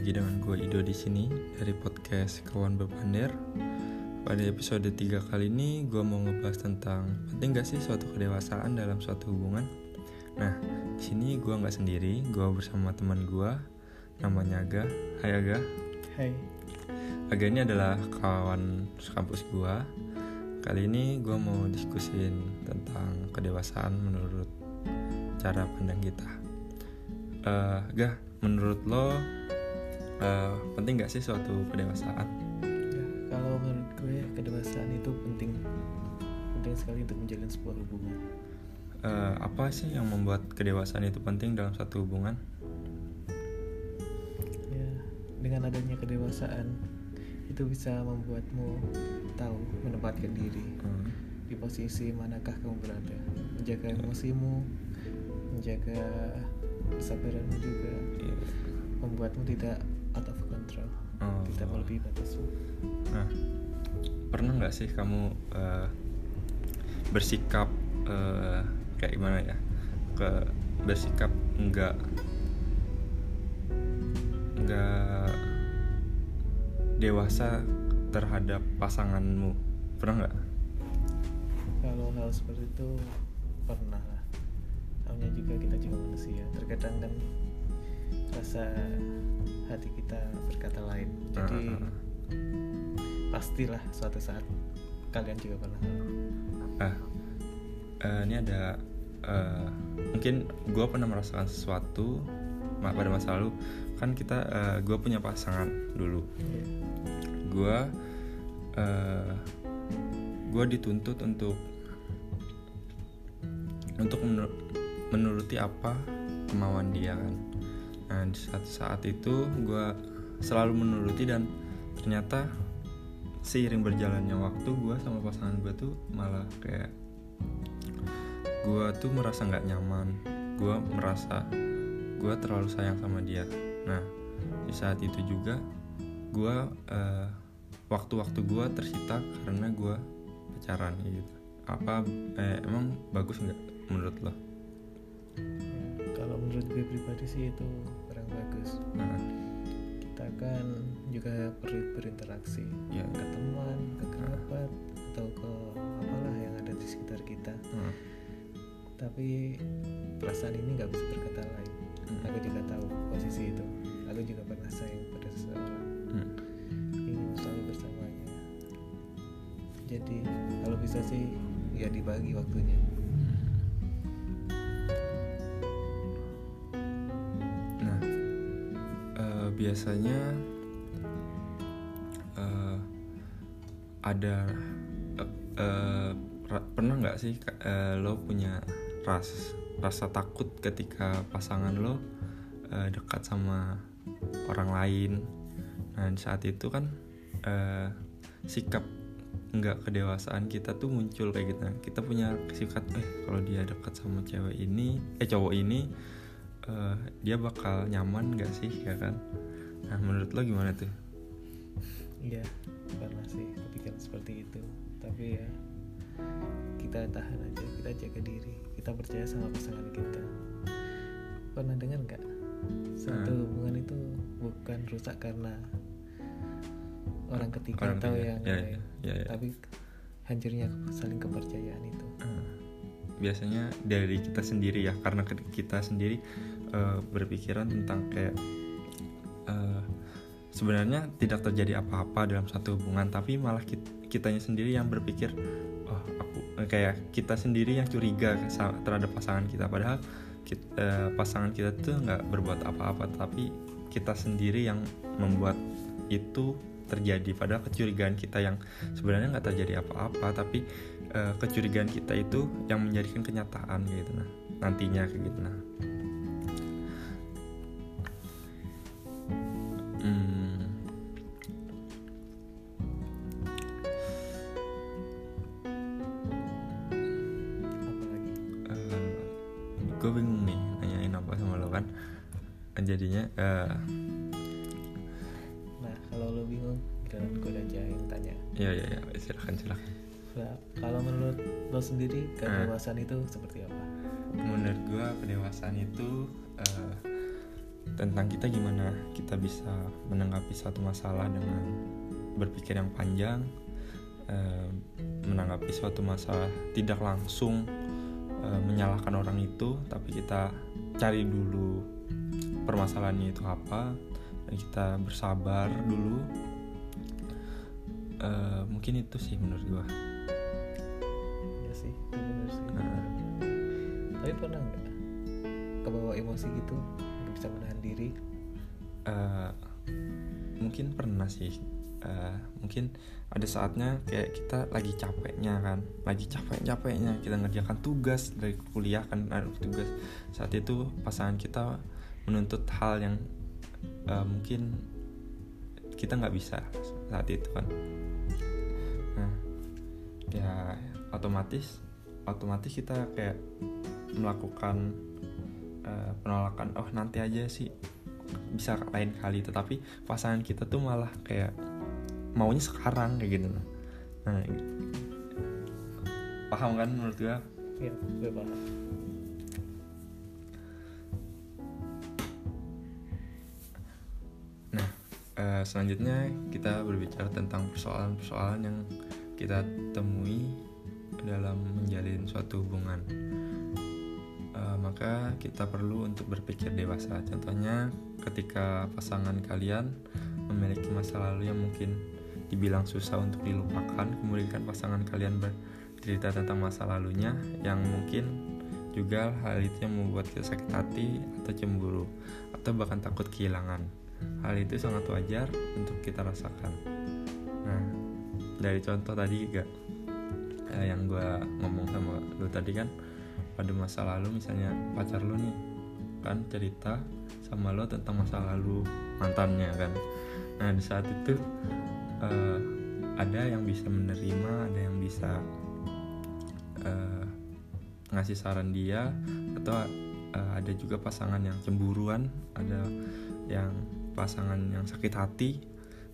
lagi dengan gue Ido di sini dari podcast Kawan Bepander. Pada episode 3 kali ini gue mau ngebahas tentang penting gak sih suatu kedewasaan dalam suatu hubungan. Nah, di sini gue nggak sendiri, gue bersama teman gue namanya Aga. Hai Aga. Hai. Aga ini adalah kawan kampus gue. Kali ini gue mau diskusin tentang kedewasaan menurut cara pandang kita. Uh, Ga, menurut lo uh, penting gak sih suatu kedewasaan? Ya, kalau menurut gue kedewasaan itu penting, penting sekali untuk menjalin sebuah hubungan. Uh, apa sih yang membuat kedewasaan itu penting dalam satu hubungan? Ya, dengan adanya kedewasaan itu bisa membuatmu tahu menempatkan diri hmm. di posisi manakah kamu berada, menjaga emosimu, menjaga kesabaranmu juga yeah. membuatmu tidak out of control. Oh. tidak melebihi batasmu nah pernah nggak sih kamu uh, bersikap uh, kayak gimana ya? Ke bersikap enggak enggak dewasa terhadap pasanganmu. Pernah nggak? Kalau hal seperti itu pernah lah. Namanya juga kita juga manusia. Terkadang kan rasa hati kita berkata lain jadi uh, uh, uh. pastilah suatu saat kalian juga pernah ah uh, ini ada uh, mungkin gue pernah merasakan sesuatu pada masa lalu kan kita uh, gue punya pasangan dulu yeah. gue uh, gue dituntut untuk untuk menuruti apa kemauan dia kan nah di saat saat itu gue selalu menuruti dan ternyata seiring berjalannya waktu gue sama pasangan gue tuh malah kayak gue tuh merasa nggak nyaman. Gue merasa gue terlalu sayang sama dia. Nah di saat itu juga gue uh, waktu-waktu gue tersita karena gue pacaran gitu. Apa eh, emang bagus nggak menurut lo? Kalau menurut gue pribadi sih itu kurang bagus hmm. kita kan juga perlu berinteraksi ya. ke teman ke kerabat hmm. atau ke apalah yang ada di sekitar kita hmm. tapi perasaan ini nggak bisa berkata lain hmm. aku juga tahu posisi itu aku juga pernah sayang pada seseorang hmm. ingin selalu bersamanya jadi kalau bisa sih ya dibagi waktunya biasanya uh, ada uh, uh, pernah nggak sih uh, lo punya ras rasa takut ketika pasangan lo uh, dekat sama orang lain? Dan saat itu kan uh, sikap nggak kedewasaan kita tuh muncul kayak gitu. Kita punya sikap eh kalau dia dekat sama cewek ini eh cowok ini uh, dia bakal nyaman gak sih ya kan? Nah menurut lo gimana tuh? Iya pernah sih kepikiran seperti itu. Tapi ya kita tahan aja kita jaga diri kita percaya sama pasangan kita. Pernah dengar nggak? Satu hmm. hubungan itu bukan rusak karena orang ketiga orang atau yang ya, lain. ya, ya, tapi hancurnya saling kepercayaan itu. Hmm. biasanya dari kita sendiri ya karena kita sendiri uh, berpikiran tentang kayak uh, sebenarnya tidak terjadi apa-apa dalam satu hubungan tapi malah kita, kitanya sendiri yang berpikir oh aku uh, kayak kita sendiri yang curiga terhadap pasangan kita. Padahal kita, uh, pasangan kita tuh nggak berbuat apa-apa tapi kita sendiri yang membuat itu terjadi. Padahal kecurigaan kita yang sebenarnya nggak terjadi apa-apa tapi uh, kecurigaan kita itu yang menjadikan kenyataan gitu nah nantinya kayak gitu nah gue bingung nih nanyain apa sama lo kan. Jadinya uh, nah kalau lo bingung dan gue aja yang tanya. Iya iya iya silakan silakan. Nah, kalau menurut lo sendiri kedewasaan uh, itu seperti apa? Menurut gue kedewasaan itu uh, tentang kita gimana kita bisa menanggapi satu masalah dengan berpikir yang panjang uh, menanggapi suatu masalah tidak langsung uh, menyalahkan orang itu tapi kita cari dulu permasalahannya itu apa dan kita bersabar dulu. Uh, mungkin itu sih menurut gua. Ya sih benar sih. Nah. tapi pernah nggak kebawa emosi gitu nggak bisa menahan diri? Uh, mungkin pernah sih uh, mungkin ada saatnya kayak kita lagi capeknya kan lagi capek capeknya kita ngerjakan tugas dari kuliah kan ada tugas. Saat itu pasangan kita menuntut hal yang uh, mungkin kita nggak bisa saat itu kan. Nah ya otomatis otomatis kita kayak melakukan uh, penolakan oh nanti aja sih bisa lain kali. Tetapi pasangan kita tuh malah kayak maunya sekarang kayak gitu. Nah paham kan menurut gue iya gue paham. Nah uh, selanjutnya kita berbicara tentang persoalan-persoalan yang kita temui dalam menjalin suatu hubungan. Uh, maka kita perlu untuk berpikir dewasa. Contohnya ketika pasangan kalian memiliki masa lalu yang mungkin dibilang susah untuk dilupakan kemudian pasangan kalian bercerita tentang masa lalunya yang mungkin juga hal itu yang membuat kita sakit hati atau cemburu atau bahkan takut kehilangan. Hal itu sangat wajar untuk kita rasakan. Nah dari contoh tadi gak eh, yang gue ngomong sama lu tadi kan pada masa lalu misalnya pacar lu nih kan cerita sama lo tentang masa lalu mantannya kan. Nah di saat itu uh, ada yang bisa menerima ada yang bisa uh, ngasih saran dia atau uh, ada juga pasangan yang cemburuan ada yang pasangan yang sakit hati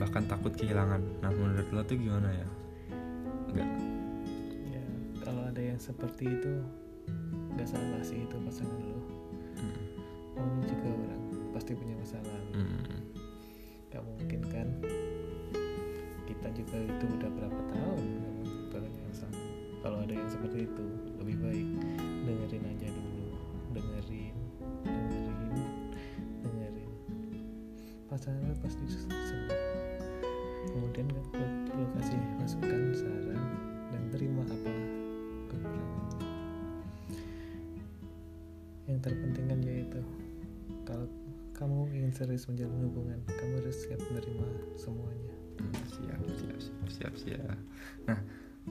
bahkan takut kehilangan. Nah menurut lo tuh gimana ya? Enggak? Ya kalau ada yang seperti itu nggak salah sih itu pasangan lo. Hmm. juga orang pasti punya masalah. Hmm. gak mungkin kan kita juga itu udah berapa tahun kalau ada yang seperti itu lebih baik dengerin aja dulu. Dengerin dengerin dengerin. Pasangan pasti senang kemudian perlu kasih masukan saran dan terima apa kekurangannya yang terpenting kan yaitu kalau kamu ingin serius menjalin hubungan kamu harus siap menerima semuanya siap siap siap. Nah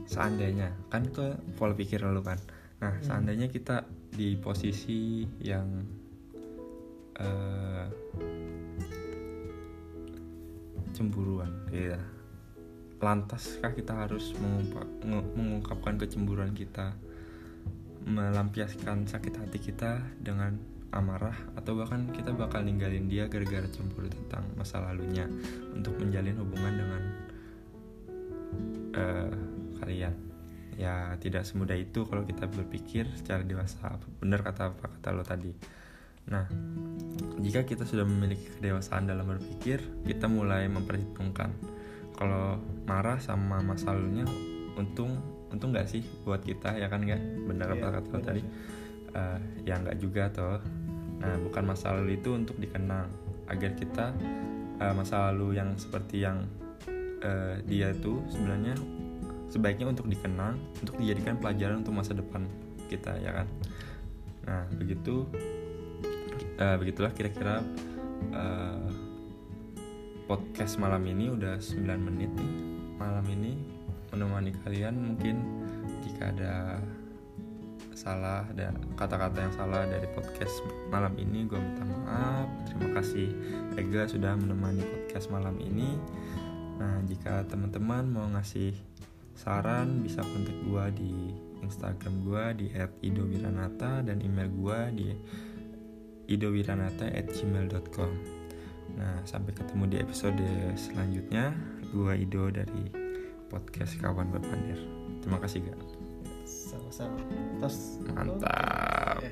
seandainya kan ke pola pikir lo kan. Nah hmm. seandainya kita di posisi yang uh, cemburuan ya. Lantaskah kita harus mengungkap, mengungkapkan kecemburuan kita melampiaskan sakit hati kita dengan amarah atau bahkan kita bakal ninggalin dia gara-gara cemburu tentang masa lalunya untuk menjalin hubungan dengan uh, kalian. Ya tidak semudah itu kalau kita berpikir secara dewasa benar kata apa kata lo tadi. Nah jika kita sudah memiliki kedewasaan dalam berpikir kita mulai memperhitungkan kalau marah sama masa lalunya untung untung nggak sih buat kita ya kan nggak benar apa kata lo tadi. uh, ya nggak juga toh. Nah, bukan masa lalu itu untuk dikenang. Agar kita uh, masa lalu yang seperti yang uh, dia itu sebenarnya sebaiknya untuk dikenang, untuk dijadikan pelajaran untuk masa depan kita ya kan. Nah, begitu uh, begitulah kira-kira uh, podcast malam ini udah 9 menit nih. Malam ini menemani kalian mungkin jika ada salah ada kata-kata yang salah dari podcast malam ini gue minta maaf terima kasih Ega sudah menemani podcast malam ini Nah, jika teman-teman mau ngasih saran bisa kontak gue di Instagram gue di @idowiranata dan email gue di idowiranata@gmail.com. Nah, sampai ketemu di episode selanjutnya. Gue Ido dari podcast Kawan Berpandir. Terima kasih, Kak. Sama-sama. Mantap. Ya.